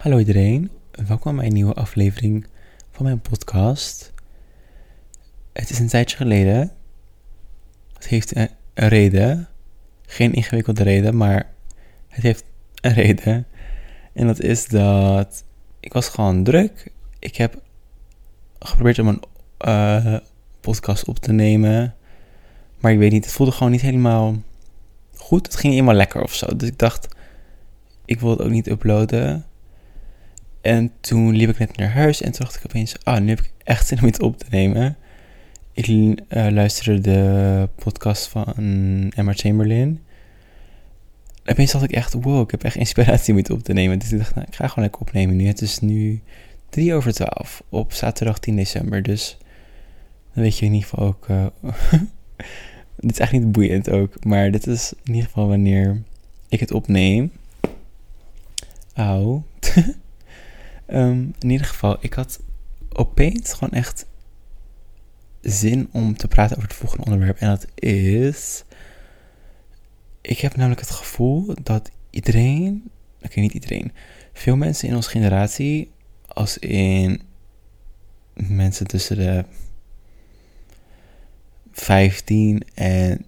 Hallo iedereen, welkom bij een nieuwe aflevering van mijn podcast. Het is een tijdje geleden. Het heeft een, reden. Geen ingewikkelde reden, maar het heeft een reden. En dat is dat ik was gewoon druk. Ik heb geprobeerd om een eh, podcast op te nemen. Maar ik weet niet, het voelde gewoon niet helemaal goed. Het ging helemaal lekker of zo. Dus ik dacht, ik wil het ook niet uploaden. En toen liep ik net naar huis en toen dacht ik opeens, ah, nu heb ik echt zin om iets op te nemen. Ik uh, luisterde de podcast van Emma Chamberlain. En opeens dacht ik echt, wow, ik heb echt inspiratie om iets op te nemen. Dus ik dacht, nou, ik ga gewoon lekker opnemen nu. Het is nu drie over twaalf op zaterdag 10 december. Dus dan weet je in ieder geval ook... Uh, dit is echt niet boeiend ook, maar dit is in ieder geval wanneer ik het opneem. Auw. um, in ieder geval, ik had opeens gewoon echt zin om te praten over het volgende onderwerp. En dat is. Ik heb namelijk het gevoel dat iedereen. Oké, niet iedereen. Veel mensen in onze generatie, als in mensen tussen de 15 en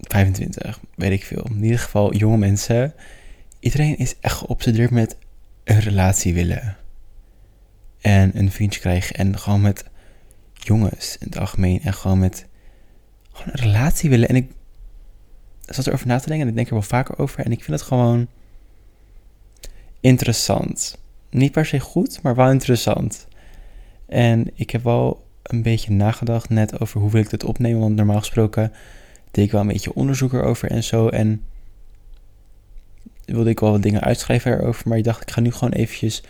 25, weet ik veel. In ieder geval jonge mensen. Iedereen is echt geobsedeerd met een relatie willen. En een vriendje krijgen. En gewoon met jongens in het algemeen. En gewoon met gewoon een relatie willen. En ik zat erover na te denken. En ik denk er wel vaker over. En ik vind het gewoon interessant. Niet per se goed, maar wel interessant. En ik heb wel een beetje nagedacht net over hoe wil ik dit opnemen. Want normaal gesproken deed ik wel een beetje onderzoek erover en zo. En wilde ik wel wat dingen uitschrijven erover. Maar ik dacht, ik ga nu gewoon eventjes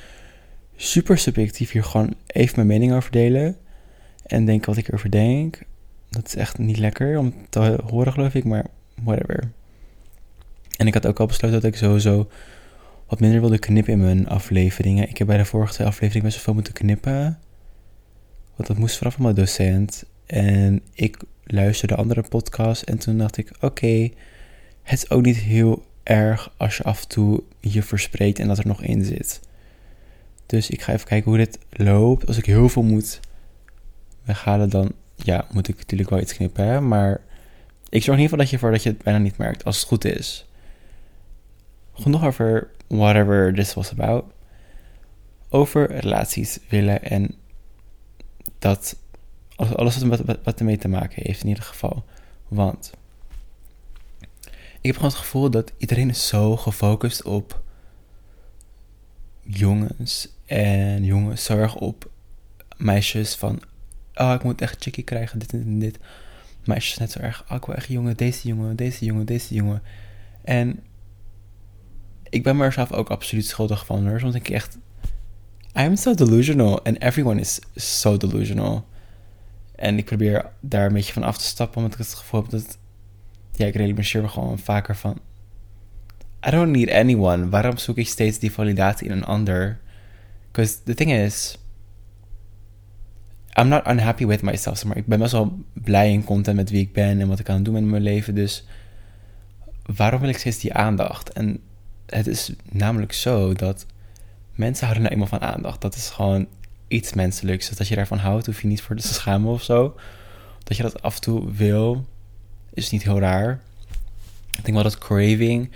super subjectief hier gewoon even mijn mening over delen. En denken wat ik erover denk. Dat is echt niet lekker om te horen, geloof ik. Maar whatever. En ik had ook al besloten dat ik sowieso wat minder wilde knippen in mijn afleveringen. Ik heb bij de vorige twee afleveringen best wel veel moeten knippen. Want dat moest vooral van mijn docent. En ik luisterde andere podcasts en toen dacht ik, oké, het is ook niet heel erg als je af en toe je verspreekt en dat er nog in zit. Dus ik ga even kijken hoe dit loopt. Als ik heel veel moet weghalen, dan ja, moet ik natuurlijk wel iets knippen. Maar ik zorg in ieder geval dat je voor dat je het bijna niet merkt, als het goed is. Genoeg over whatever this was about. Over relaties willen en dat alles wat, wat, wat ermee te maken heeft in ieder geval. Want ik heb gewoon het gevoel dat iedereen is zo gefocust op jongens en jongens zorg op meisjes van oh ik moet echt chickie krijgen dit en dit meisjes net zo erg oh ik wil echt jongen deze jongen deze jongen deze jongen en ik ben mezelf ook absoluut schuldig van hoor soms denk ik echt I'm so delusional and everyone is so delusional en ik probeer daar een beetje van af te stappen omdat ik het gevoel heb dat ja, ik realiseer me gewoon vaker van I don't need anyone. Waarom zoek ik steeds die validatie in een ander? Because the thing is, I'm not unhappy with myself. Maar ik ben best wel blij en content met wie ik ben en wat ik aan het doen ben in mijn leven. Dus waarom wil ik steeds die aandacht? En het is namelijk zo dat mensen houden nou eenmaal van aandacht. Dat is gewoon iets menselijks. Dus dat je daarvan houdt, hoef je niet voor te schamen of zo. Dat je dat af en toe wil, is niet heel raar. Ik denk wel dat craving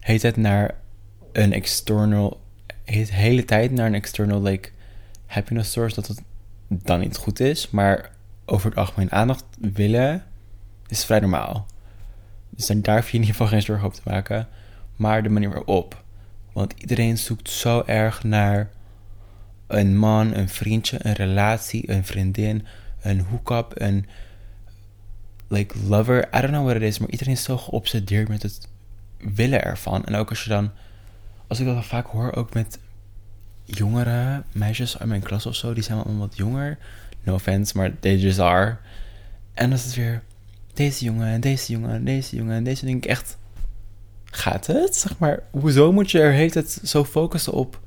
heet het naar een external, de hele tijd naar een external like happiness source, dat het dan niet goed is. Maar over het algemeen aandacht willen is vrij normaal. Dus daar hoef je in ieder geval geen zorgen op te maken. Maar de manier waarop. Want iedereen zoekt zo erg naar een man, een vriendje, een relatie, een vriendin, een hookup, een like lover. I don't know what it is, maar iedereen is zo geobsedeerd met het willen ervan. En ook als je dan, als ik dat vaak hoor, ook met jongere meisjes uit mijn klas of zo, die zijn allemaal wat jonger. No offense, maar they just are. En dan is het weer deze jongen en deze jongen en deze jongen en deze. denk ik echt, gaat het? Zeg maar, hoezo moet je er heet het zo focussen op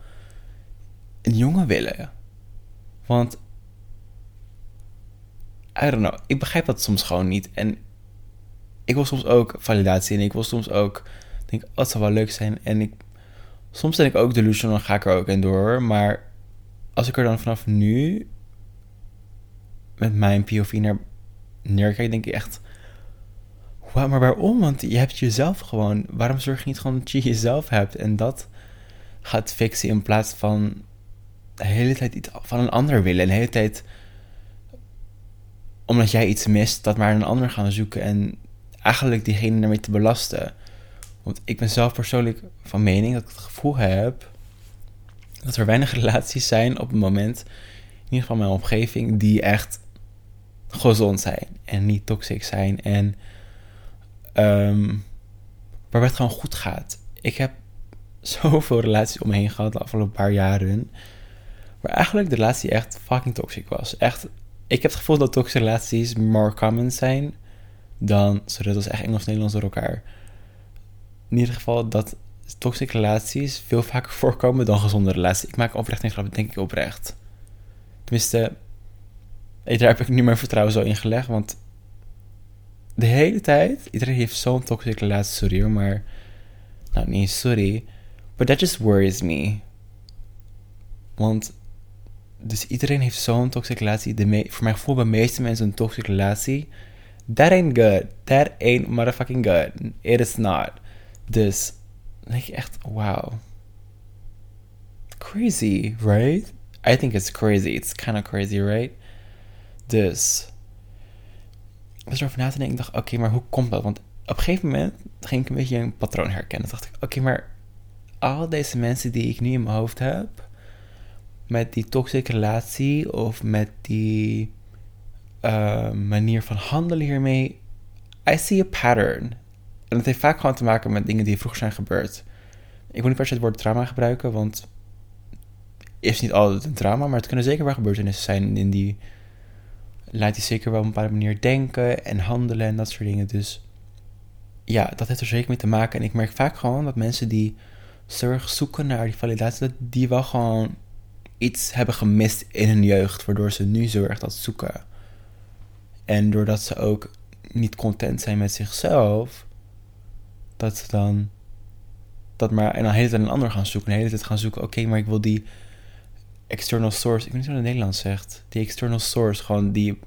een jongen willen? Want, I don't know, ik begrijp dat soms gewoon niet. En ik wil soms ook validatie en ik wil soms ook denk, oh, zou wel leuk zijn. En ik soms ben ik ook delusional en ga ik er ook in door. Maar als ik er dan vanaf nu met mijn POV naar neerkijk, denk ik echt... Wow, maar waarom? Want je hebt jezelf gewoon. Waarom zorg je niet gewoon dat je jezelf hebt en dat gaat fixen in plaats van de hele tijd iets van een ander willen en de hele tijd omdat jij iets mist, dat maar een ander gaan zoeken en eigenlijk diegene ermee te belasten. Want ik ben zelf persoonlijk van mening dat ik het gevoel heb dat er weinig relaties zijn op het moment, in ieder geval mijn omgeving, die echt gezond zijn en niet toxic zijn en um, waarbij het gewoon goed gaat. Ik heb zoveel relaties om me heen gehad de afgelopen paar jaren, waar eigenlijk de relatie echt fucking toxic was. Echt, ik heb het gevoel dat toxische relaties more common zijn dan, sorry, dat echt Engels-Nederlands door elkaar. In ieder geval dat toxische relaties veel vaker voorkomen dan gezonde relaties. Ik maak oprecht een grap, denk ik oprecht. Tenminste, daar heb ik nu mijn vertrouwen zo in gelegd, want de hele tijd, iedereen heeft zo'n toxische relatie, sorry hoor, maar, nou nee, sorry, but that just worries me. Want, dus iedereen heeft zo'n toxische relatie, de voor mijn gevoel bij de meeste mensen een toxische relatie, that ain't good, that ain't motherfucking good, it is not. Dus, dan denk je echt, wow. Crazy, right? I think it's crazy. It's kind of crazy, right? Dus. Ik was erover na te denken. Ik dacht, oké, maar hoe komt dat? Want op een gegeven moment ging ik een beetje een patroon herkennen. Toen dacht ik, oké, maar al deze mensen die ik nu in mijn hoofd heb. Met die toxische relatie of met die uh, manier van handelen hiermee. I see a pattern. En het heeft vaak gewoon te maken met dingen die vroeger zijn gebeurd. Ik wil niet per se het woord trauma gebruiken, want is niet altijd een trauma, maar het kunnen zeker wel gebeurtenissen zijn in die laat je zeker wel op een bepaalde manier denken en handelen en dat soort dingen. Dus ja, dat heeft er zeker mee te maken. En ik merk vaak gewoon dat mensen die zorg zoeken naar die validatie, dat die wel gewoon iets hebben gemist in hun jeugd, waardoor ze nu zo erg dat zoeken. En doordat ze ook niet content zijn met zichzelf, dat ze dan dat maar en dan hele tijd een ander gaan zoeken. En de hele tijd gaan zoeken, oké, maar ik wil die external source, ik weet niet hoe het in Nederlands zegt, die external source, gewoon die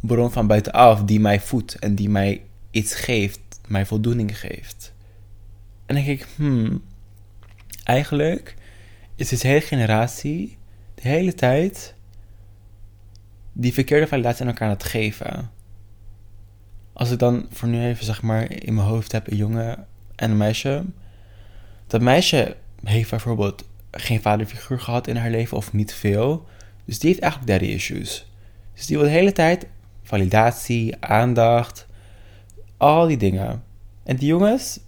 bron van buitenaf die mij voedt en die mij iets geeft, mij voldoening geeft. En dan denk ik, hmm, eigenlijk is deze hele generatie de hele tijd die verkeerde validatie aan elkaar aan het geven. Als ik dan voor nu even zeg maar in mijn hoofd heb een jongen en een meisje. Dat meisje heeft bijvoorbeeld geen vaderfiguur gehad in haar leven of niet veel. Dus die heeft eigenlijk daddy issues. Dus die wil de hele tijd validatie, aandacht, al die dingen. En die jongens,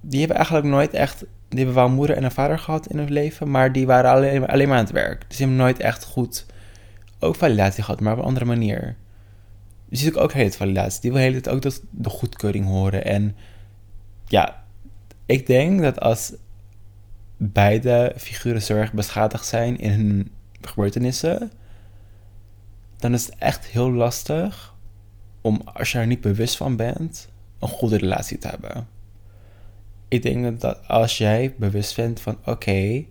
die hebben eigenlijk nooit echt, die hebben wel moeder en een vader gehad in hun leven, maar die waren alleen, alleen maar aan het werk. Dus die hebben nooit echt goed ook validatie gehad, maar op een andere manier. Dus die ook hele validatie. Die wil de hele tijd ook dat, de goedkeuring horen. En ja, ik denk dat als beide figuren zo erg beschadigd zijn in hun gebeurtenissen, dan is het echt heel lastig om, als je er niet bewust van bent, een goede relatie te hebben. Ik denk dat als jij bewust bent van: oké,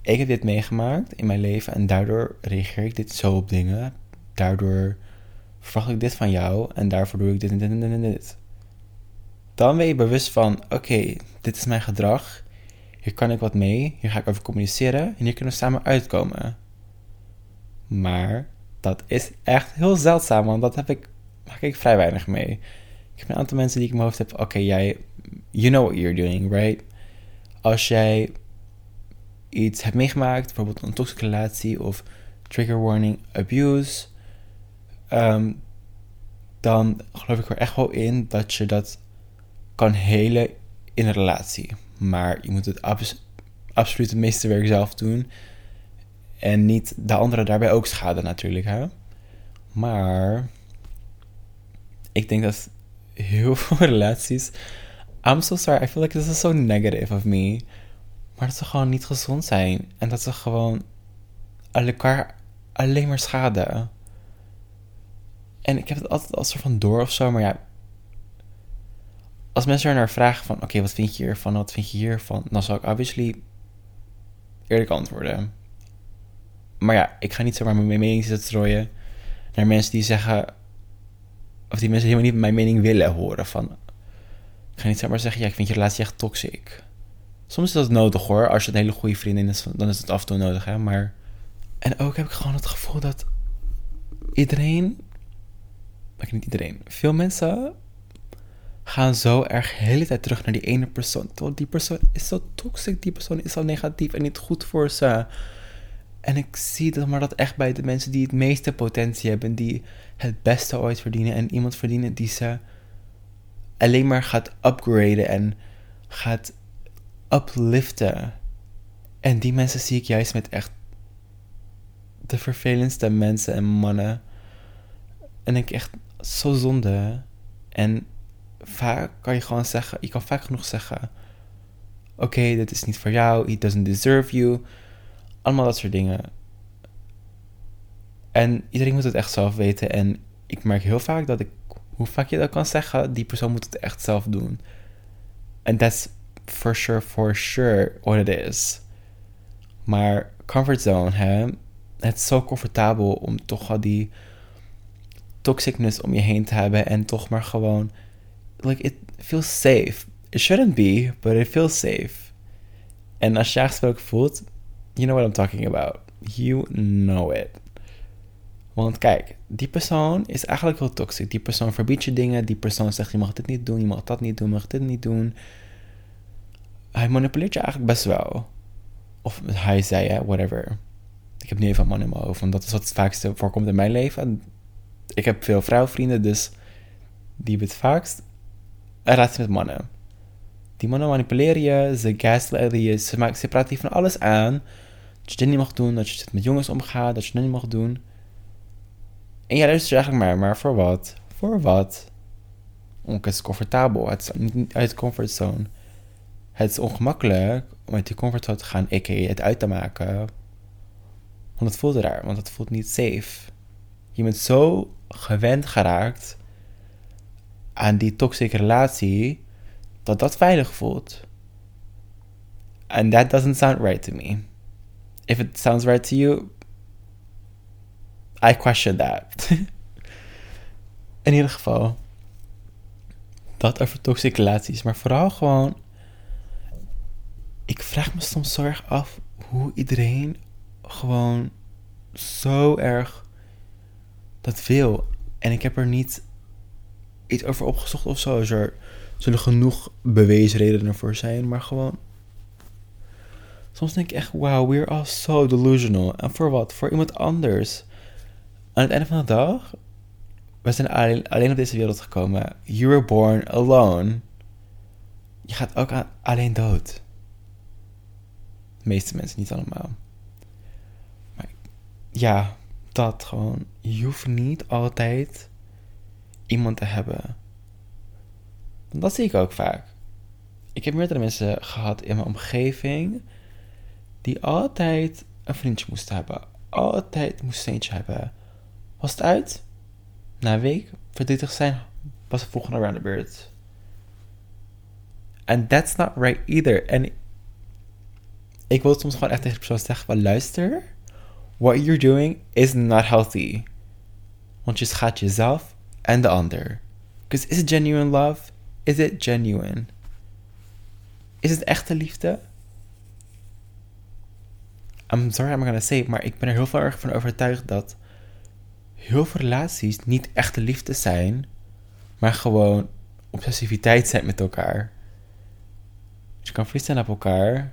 ik heb dit meegemaakt in mijn leven en daardoor reageer ik dit zo op dingen, daardoor verwacht ik dit van jou en daarvoor doe ik dit en dit en dit en dit. Dan ben je bewust van: oké, dit is mijn gedrag hier kan ik wat mee, hier ga ik over communiceren en hier kunnen we samen uitkomen. Maar dat is echt heel zeldzaam, want dat heb ik, maak ik vrij weinig mee. Ik heb een aantal mensen die ik in mijn hoofd heb, oké, jij, you know what you're doing, right? Als jij iets hebt meegemaakt, bijvoorbeeld een toxische relatie of trigger warning, abuse, ehm, dan geloof ik er echt wel in dat je dat kan helen in een relatie. Maar je moet het absoluut het meeste werk zelf doen. En niet de anderen daarbij ook schaden natuurlijk. Hè? Maar ik denk dat heel veel relaties... I'm so sorry, I feel like this is so negative of me. Maar dat ze gewoon niet gezond zijn. En dat ze gewoon elkaar alleen maar schaden. En ik heb het altijd als soort van door of zo. Maar ja, als mensen er naar vragen van... Oké, wat vind je hiervan? Wat vind je hiervan? Dan zal ik obviously eerlijk antwoorden. Maar ja, ik ga niet zomaar mijn mening zitten strooien... naar mensen die zeggen... Of die mensen helemaal niet mijn mening willen horen. Van, ik ga niet zomaar zeggen... Ja, ik vind je relatie echt toxic. Soms is dat nodig hoor. Als je een hele goede vriendin is, dan is het af en toe nodig, hè. Maar... En ook heb ik gewoon het gevoel dat iedereen maar niet iedereen, veel mensen gaan zo erg de hele tijd terug naar die ene persoon. Terwijl die persoon is zo toxic, die persoon is zo negatief en niet goed voor ze. En ik zie dat maar dat echt bij de mensen die het meeste potentie hebben, die het beste ooit verdienen en iemand verdienen die ze alleen maar gaat upgraden en gaat upliften. En die mensen zie ik juist met echt de vervelendste mensen en mannen. En ik echt zo zonde. En vaak kan je gewoon zeggen, je kan vaak genoeg zeggen: Oké, dit is niet voor jou, he doesn't deserve you. Allemaal dat soort dingen. En iedereen moet het echt zelf weten. En ik merk heel vaak dat ik, hoe vaak je dat kan zeggen, die persoon moet het echt zelf doen. En that's for sure, for sure what it is. Maar comfortzone, hè? Het is zo comfortabel om toch al die toxicness om je heen te hebben en toch maar gewoon, like, it feels safe. It shouldn't be, but it feels safe. En als je aangesproken voelt, you know what I'm talking about. You know it. Want kijk, die persoon is eigenlijk heel toxic. Die persoon verbiedt je dingen. Die persoon zegt: je mag dit niet doen, je mag dat niet doen, je mag dit niet doen. Hij manipuleert je eigenlijk best wel. Of hij zei, whatever. Ik heb nu even een man in mijn hoofd, want dat is wat het vaakste voorkomt in mijn leven ik heb veel vrouwvrienden, dus die hebben het vaakst relatie met mannen. Die mannen manipuleren je, ze gaslighten je, ze, maken, ze praten van alles aan. Dat je dit niet mag doen, dat je met jongens omgaat, dat je dit niet mag doen. En jij luistert eigenlijk maar, maar voor wat? Voor wat? het is comfortabel, het is niet uit de comfortzone. Het is ongemakkelijk om uit die comfortzone te gaan, a.k.a. het uit te maken. Want het voelt raar, want het voelt niet safe. Je bent zo gewend geraakt aan die toxische relatie dat dat veilig voelt. And that doesn't sound right to me. If it sounds right to you, I question that. In ieder geval, dat over toxische relaties, maar vooral gewoon. Ik vraag me soms zo erg af hoe iedereen gewoon zo erg dat wil. En ik heb er niet iets over opgezocht of zo. Er zullen genoeg bewezen redenen voor zijn, maar gewoon. Soms denk ik echt, wow, we're all so delusional. En voor wat? Voor iemand anders. Aan het einde van de dag, we zijn alleen, alleen op deze wereld gekomen. You were born alone. Je gaat ook alleen dood. De meeste mensen, niet allemaal. Maar ja, dat gewoon. Je hoeft niet altijd iemand te hebben. Want dat zie ik ook vaak. Ik heb meerdere mensen gehad in mijn omgeving die altijd een vriendje moesten hebben. Altijd moest eentje hebben. Was het uit? Na een week verdrietig zijn, was het volgende round de beurt. And that's not right either. En ik wil soms gewoon echt tegen de persoon zeggen: van luister what you're doing is not healthy. Want je schaadt jezelf en de ander. Because is it genuine love? Is it genuine? Is het echte liefde? I'm sorry I'm gonna say, maar ik ben er heel veel erg van overtuigd dat heel veel relaties niet echte liefde zijn, maar gewoon obsessiviteit zijn met elkaar. Dus je kan verliefd zijn op elkaar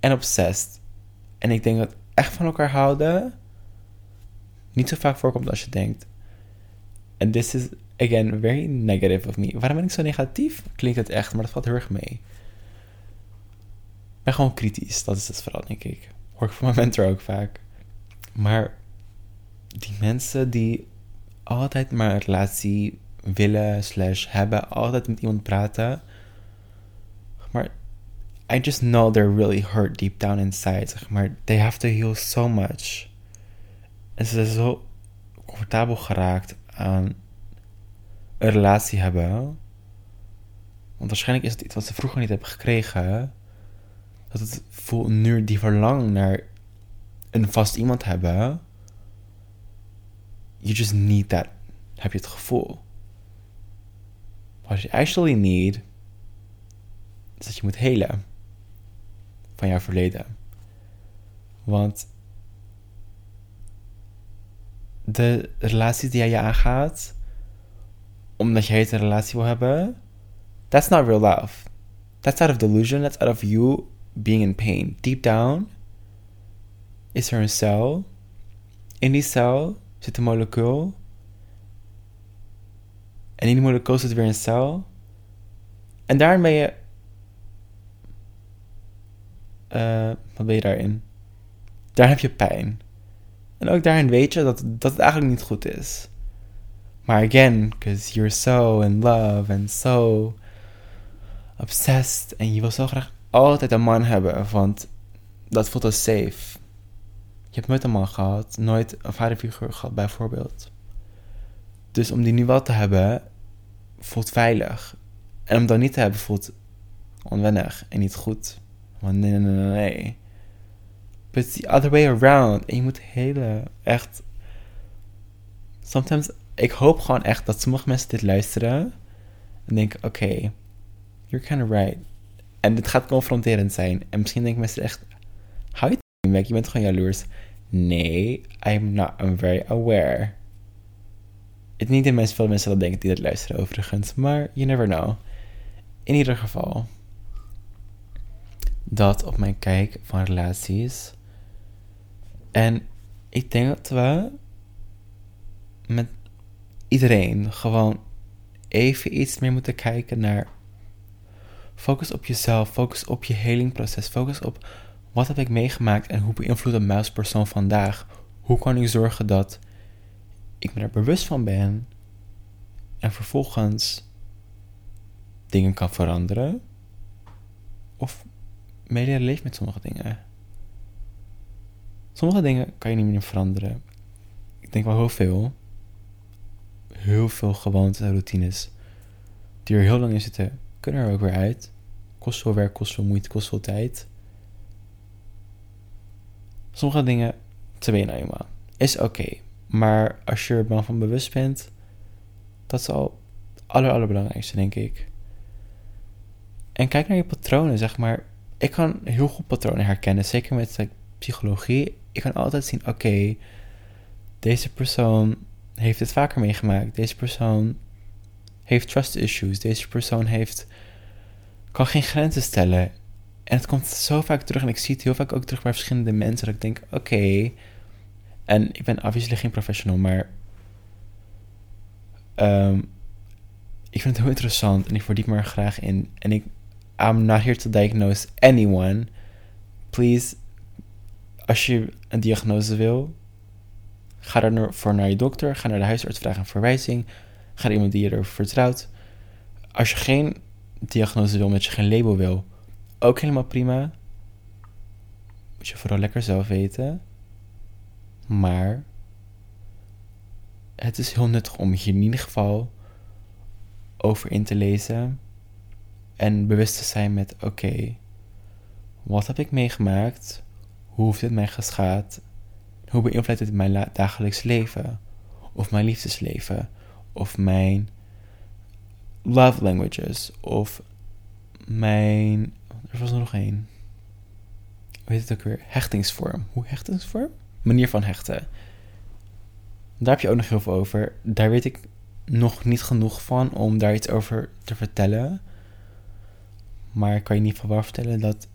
en obsessed. En ik denk dat echt van elkaar houden niet zo vaak voorkomt als je denkt. En this is, again, very negative of me. Waarom ben ik zo negatief? Klinkt het echt, maar dat valt heel erg mee. Ik ben gewoon kritisch, dat is het vooral, denk ik. Hoor ik van mijn mentor ook vaak. Maar die mensen die altijd maar een relatie willen slash hebben, altijd met iemand praten. Maar I just know they're really hurt deep down inside, zeg maar. They have to heal so much. En ze zijn zo comfortabel geraakt aan een relatie hebben. Want waarschijnlijk is het iets wat ze vroeger niet hebben gekregen. Dat het voelt nu die verlang naar een vast iemand hebben. You just need that. Heb je het gevoel. What you actually need. Is dat je moet helen. Van jouw verleden. Want de relaties die jij aangaat, omdat je een relatie wil hebben, that's not real love. That's out of delusion. That's out of you being in pain. Deep down is er een cel. In die cel zit een molecuul. En in die molecuul zit weer een cel. En je. Uh, wat ben je daarin? Daar heb je pijn. En ook daarin weet je dat, dat het eigenlijk niet goed is. Maar again, because you're so in love and so obsessed. En je wil zo graag altijd een man hebben, want dat voelt als safe. Je hebt nooit een man gehad, nooit een vaderfiguur gehad bijvoorbeeld. Dus om die nu wel te hebben, voelt veilig. En om dat niet te hebben, voelt onwennig en niet goed. Want nee, nee, nee, nee. But it's the other way around. En je moet hele, echt... Sometimes, ik hoop gewoon echt dat sommige mensen dit luisteren. En denken, oké, you're kind of right. En dit gaat confronterend zijn. En misschien denken mensen echt, how you back? Je bent gewoon jaloers. Nee, I'm not, I'm very aware. Het niet in mensen, veel mensen dat denken die dat luisteren overigens. Maar you never know. In ieder geval. Dat op mijn kijk van relaties en ik denk dat we met iedereen gewoon even iets meer moeten kijken naar. Focus op jezelf, focus op je helingproces, focus op wat heb ik meegemaakt en hoe beïnvloedt een muispersoon vandaag. Hoe kan ik zorgen dat ik me er bewust van ben en vervolgens dingen kan veranderen of mee leven met sommige dingen. Sommige dingen kan je niet meer veranderen. Ik denk wel heel veel. Heel veel gewoontes en routines die er heel lang in zitten, kunnen er ook weer uit. Kost veel werk, kost veel moeite, kost veel tijd. Sommige dingen, te ben nou eenmaal. Is oké. Maar als je er van bewust bent, dat is al het aller, allerbelangrijkste, denk ik. En kijk naar je patronen, zeg maar. Ik kan heel goed patronen herkennen, zeker met psychologie ik kan altijd zien, oké, deze persoon heeft het vaker meegemaakt. Deze persoon heeft trust issues. Deze persoon heeft, kan geen grenzen stellen. En het komt zo vaak terug en ik zie het heel vaak ook terug bij verschillende mensen. Dat ik denk, oké, en ik ben obviously geen professional, maar um, ik vind het heel interessant en ik verdiep me er graag in. En ik, I'm not here to diagnose anyone. Please als je een diagnose wil, ga ervoor naar je dokter, ga naar de huisarts, vraag een verwijzing, ga naar iemand die je erover vertrouwt. Als je geen diagnose wil, omdat je geen label wil, ook helemaal prima. Moet je vooral lekker zelf weten. Maar het is heel nuttig om hier in ieder geval over in te lezen. En bewust te zijn met: oké, wat heb ik meegemaakt? Hoe heeft het mij geschaad? Hoe beïnvloedt het mijn dagelijks leven? Of mijn liefdesleven? Of mijn love languages? Of mijn. Er was er nog één. Hoe heet het ook weer? Hechtingsvorm. Hoe hechtingsvorm? Manier van hechten. Daar heb je ook nog heel veel over. Daar weet ik nog niet genoeg van om daar iets over te vertellen. Maar ik kan je in ieder vertellen dat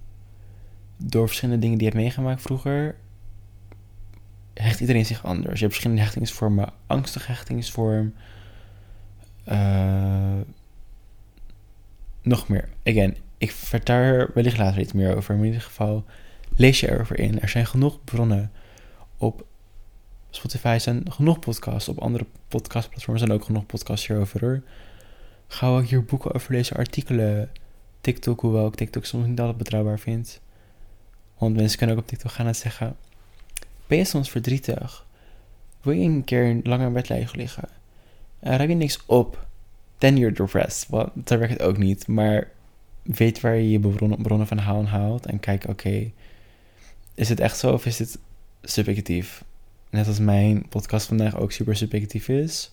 door verschillende dingen die je hebt meegemaakt vroeger, hecht iedereen zich anders. Je hebt verschillende hechtingsvormen, angstige hechtingsvorm. Uh, nog meer. Again, ik vertel er wellicht later iets meer over. Maar in ieder geval, lees je erover in. Er zijn genoeg bronnen op Spotify zijn genoeg podcasts. Op andere podcastplatforms zijn ook genoeg podcasts hierover hoor. Ga ook hier boeken over deze artikelen. TikTok, hoewel ik TikTok soms niet altijd betrouwbaar vind. Want mensen kunnen ook op TikTok gaan en zeggen: Ben je soms verdrietig? Wil je een keer langer in bed liggen? Heb je niks op. then you're depressed. Want daar werkt het ook niet. Maar weet waar je je bronnen, bronnen van haalt en kijk, oké, is het echt zo of is het subjectief? Net als mijn podcast vandaag ook super subjectief is.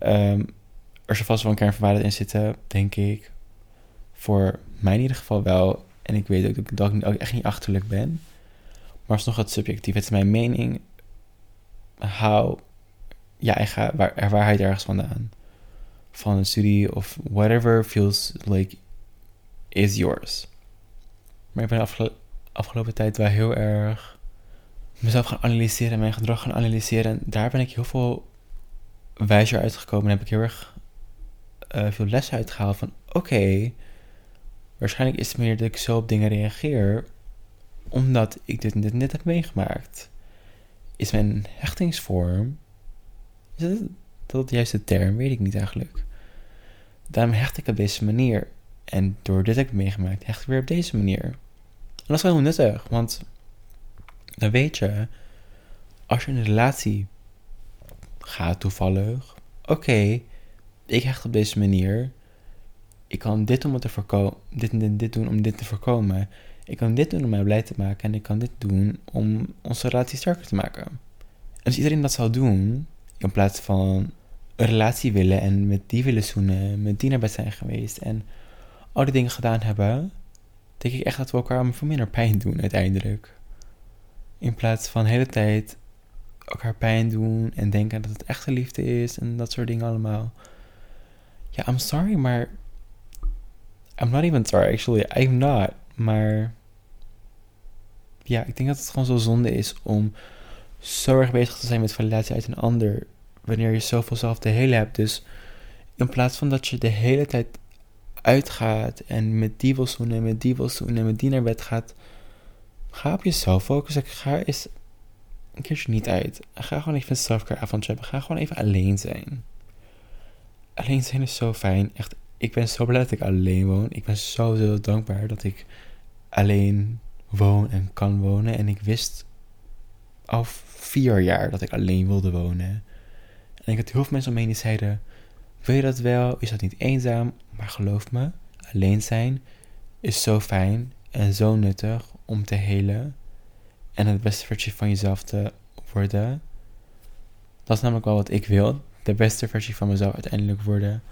Um, er zal vast wel een kern van waarde in zitten, denk ik. Voor mij in ieder geval wel. En ik weet ook dat ik ook echt niet achterlijk ben. Maar alsnog het subjectief. Het is mijn mening. How. Ja, ik ga waar, waarheid ergens vandaan. Van een studie of whatever feels like is yours. Maar ik ben de afgelopen tijd wel heel erg mezelf gaan analyseren, mijn gedrag gaan analyseren. En daar ben ik heel veel wijzer uitgekomen. En heb ik heel erg uh, veel lessen uitgehaald van oké, waarschijnlijk is het meer dat ik zo op dingen reageer omdat ik dit net, net heb meegemaakt. Is mijn hechtingsvorm, is dat, dat de juiste term? Weet ik niet eigenlijk. Daarom hecht ik op deze manier. En door dit heb ik meegemaakt, hecht ik weer op deze manier. En dat is wel heel nuttig, want dan weet je, als je in een relatie gaat toevallig, oké, ik hecht op deze manier. Ik kan dit, om het te voorkomen, dit en dit, dit doen om dit te voorkomen. Ik kan dit doen om mij blij te maken. En ik kan dit doen om onze relatie sterker te maken. En als iedereen dat zou doen, in plaats van een relatie willen en met die willen zoenen, met die naar bed zijn geweest en al die dingen gedaan hebben, denk ik echt dat we elkaar veel minder pijn doen uiteindelijk. In plaats van de hele tijd elkaar pijn doen en denken dat het echte liefde is en dat soort dingen allemaal. Ja, I'm sorry, maar. I'm not even sorry, actually. I'm not. Maar. Ja, ik denk dat het gewoon zo zonde is om zo erg bezig te zijn met validatie uit een ander. Wanneer je zoveel zelf te hele hebt. Dus in plaats van dat je de hele tijd uitgaat en met die wil zoenen en met die wil zoenen en met die naar bed gaat. Ga op jezelf focussen. Ga eens een keertje niet uit. Ga gewoon even een selfcare avondje hebben. Ga gewoon even alleen zijn alleen zijn is zo fijn. Echt, ik ben zo blij dat ik alleen woon. Ik ben zo, zo dankbaar dat ik alleen woon en kan wonen. En ik wist al vier jaar dat ik alleen wilde wonen. En ik had heel veel mensen om me heen die zeiden... Wil je dat wel? Is dat niet eenzaam? Maar geloof me, alleen zijn is zo fijn en zo nuttig om te helen. En het beste versie van jezelf te worden. Dat is namelijk wel wat ik wil de beste versie van mezelf uiteindelijk worden.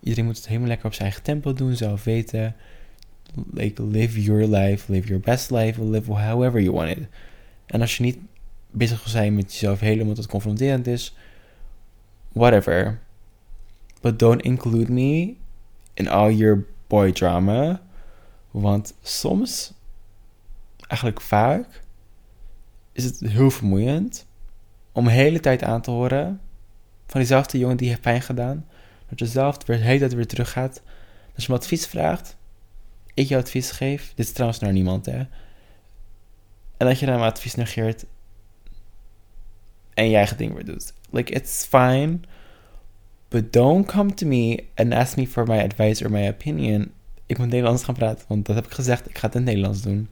Iedereen moet het helemaal lekker op zijn eigen tempo doen, zelf weten. Like, live your life, live your best life, live however you want it. En als je niet bezig wil zijn met jezelf helemaal dat confronterend is, whatever. But don't include me in all your boy drama. Want soms, eigenlijk vaak, is het heel vermoeiend om de hele tijd aan te horen van diezelfde jongen die heeft pijn gedaan. Dat je zelf de hele tijd weer terug gaat. Als je me advies vraagt, ik jou advies geef. Dit is trouwens naar niemand, hè. En dat je dan mijn advies negeert. En je eigen ding weer doet. Like, it's fine. But don't come to me and ask me for my advice or my opinion. Ik moet Nederlands gaan praten, want dat heb ik gezegd. Ik ga het in Nederlands doen.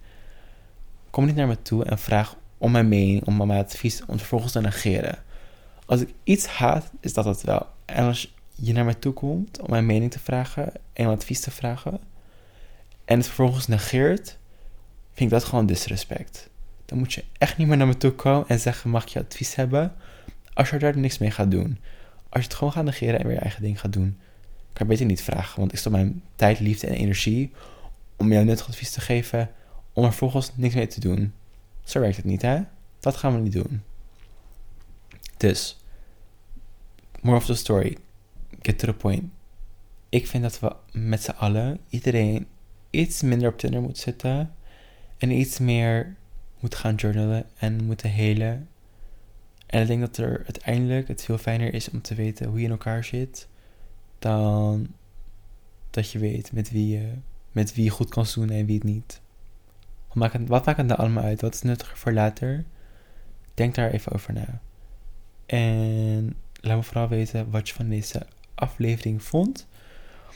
Kom niet naar me toe en vraag om mijn mening, om mijn advies, om vervolgens te negeren. Als ik iets haat, is dat het wel. En als je naar mij toe komt om mijn mening te vragen en advies te vragen, en het vervolgens negeert, vind ik dat gewoon disrespect. Dan moet je echt niet meer naar me toe komen en zeggen: Mag ik je advies hebben? Als je daar niks mee gaat doen. Als je het gewoon gaat negeren en weer je eigen ding gaat doen, kan je beter niet vragen. Want ik stop mijn tijd, liefde en energie om jou nuttig advies te geven, om er vervolgens niks mee te doen. Zo werkt het niet, hè? Dat gaan we niet doen. Dus, more of the story. Get to the point. Ik vind dat we met z'n allen, iedereen, iets minder op Tinder moet zitten. En iets meer moet gaan journalen en moeten helen. En ik denk dat er uiteindelijk het veel fijner is om te weten hoe je in elkaar zit. Dan dat je weet met wie je, met wie je goed kan zoenen en wie het niet. Wat maakt het nou allemaal uit? Wat is nuttiger voor later? Denk daar even over na. En laat me vooral weten wat je van deze aflevering vond.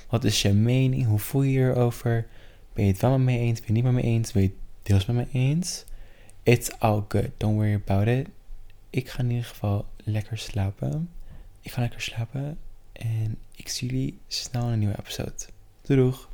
Wat is je mening? Hoe voel je je erover? Ben je het wel met me eens? Ben je niet met me eens? Ben je het deels met me eens? It's all good. Don't worry about it. Ik ga in ieder geval lekker slapen. Ik ga lekker slapen. En ik zie jullie snel in een nieuwe episode. Doei doeg!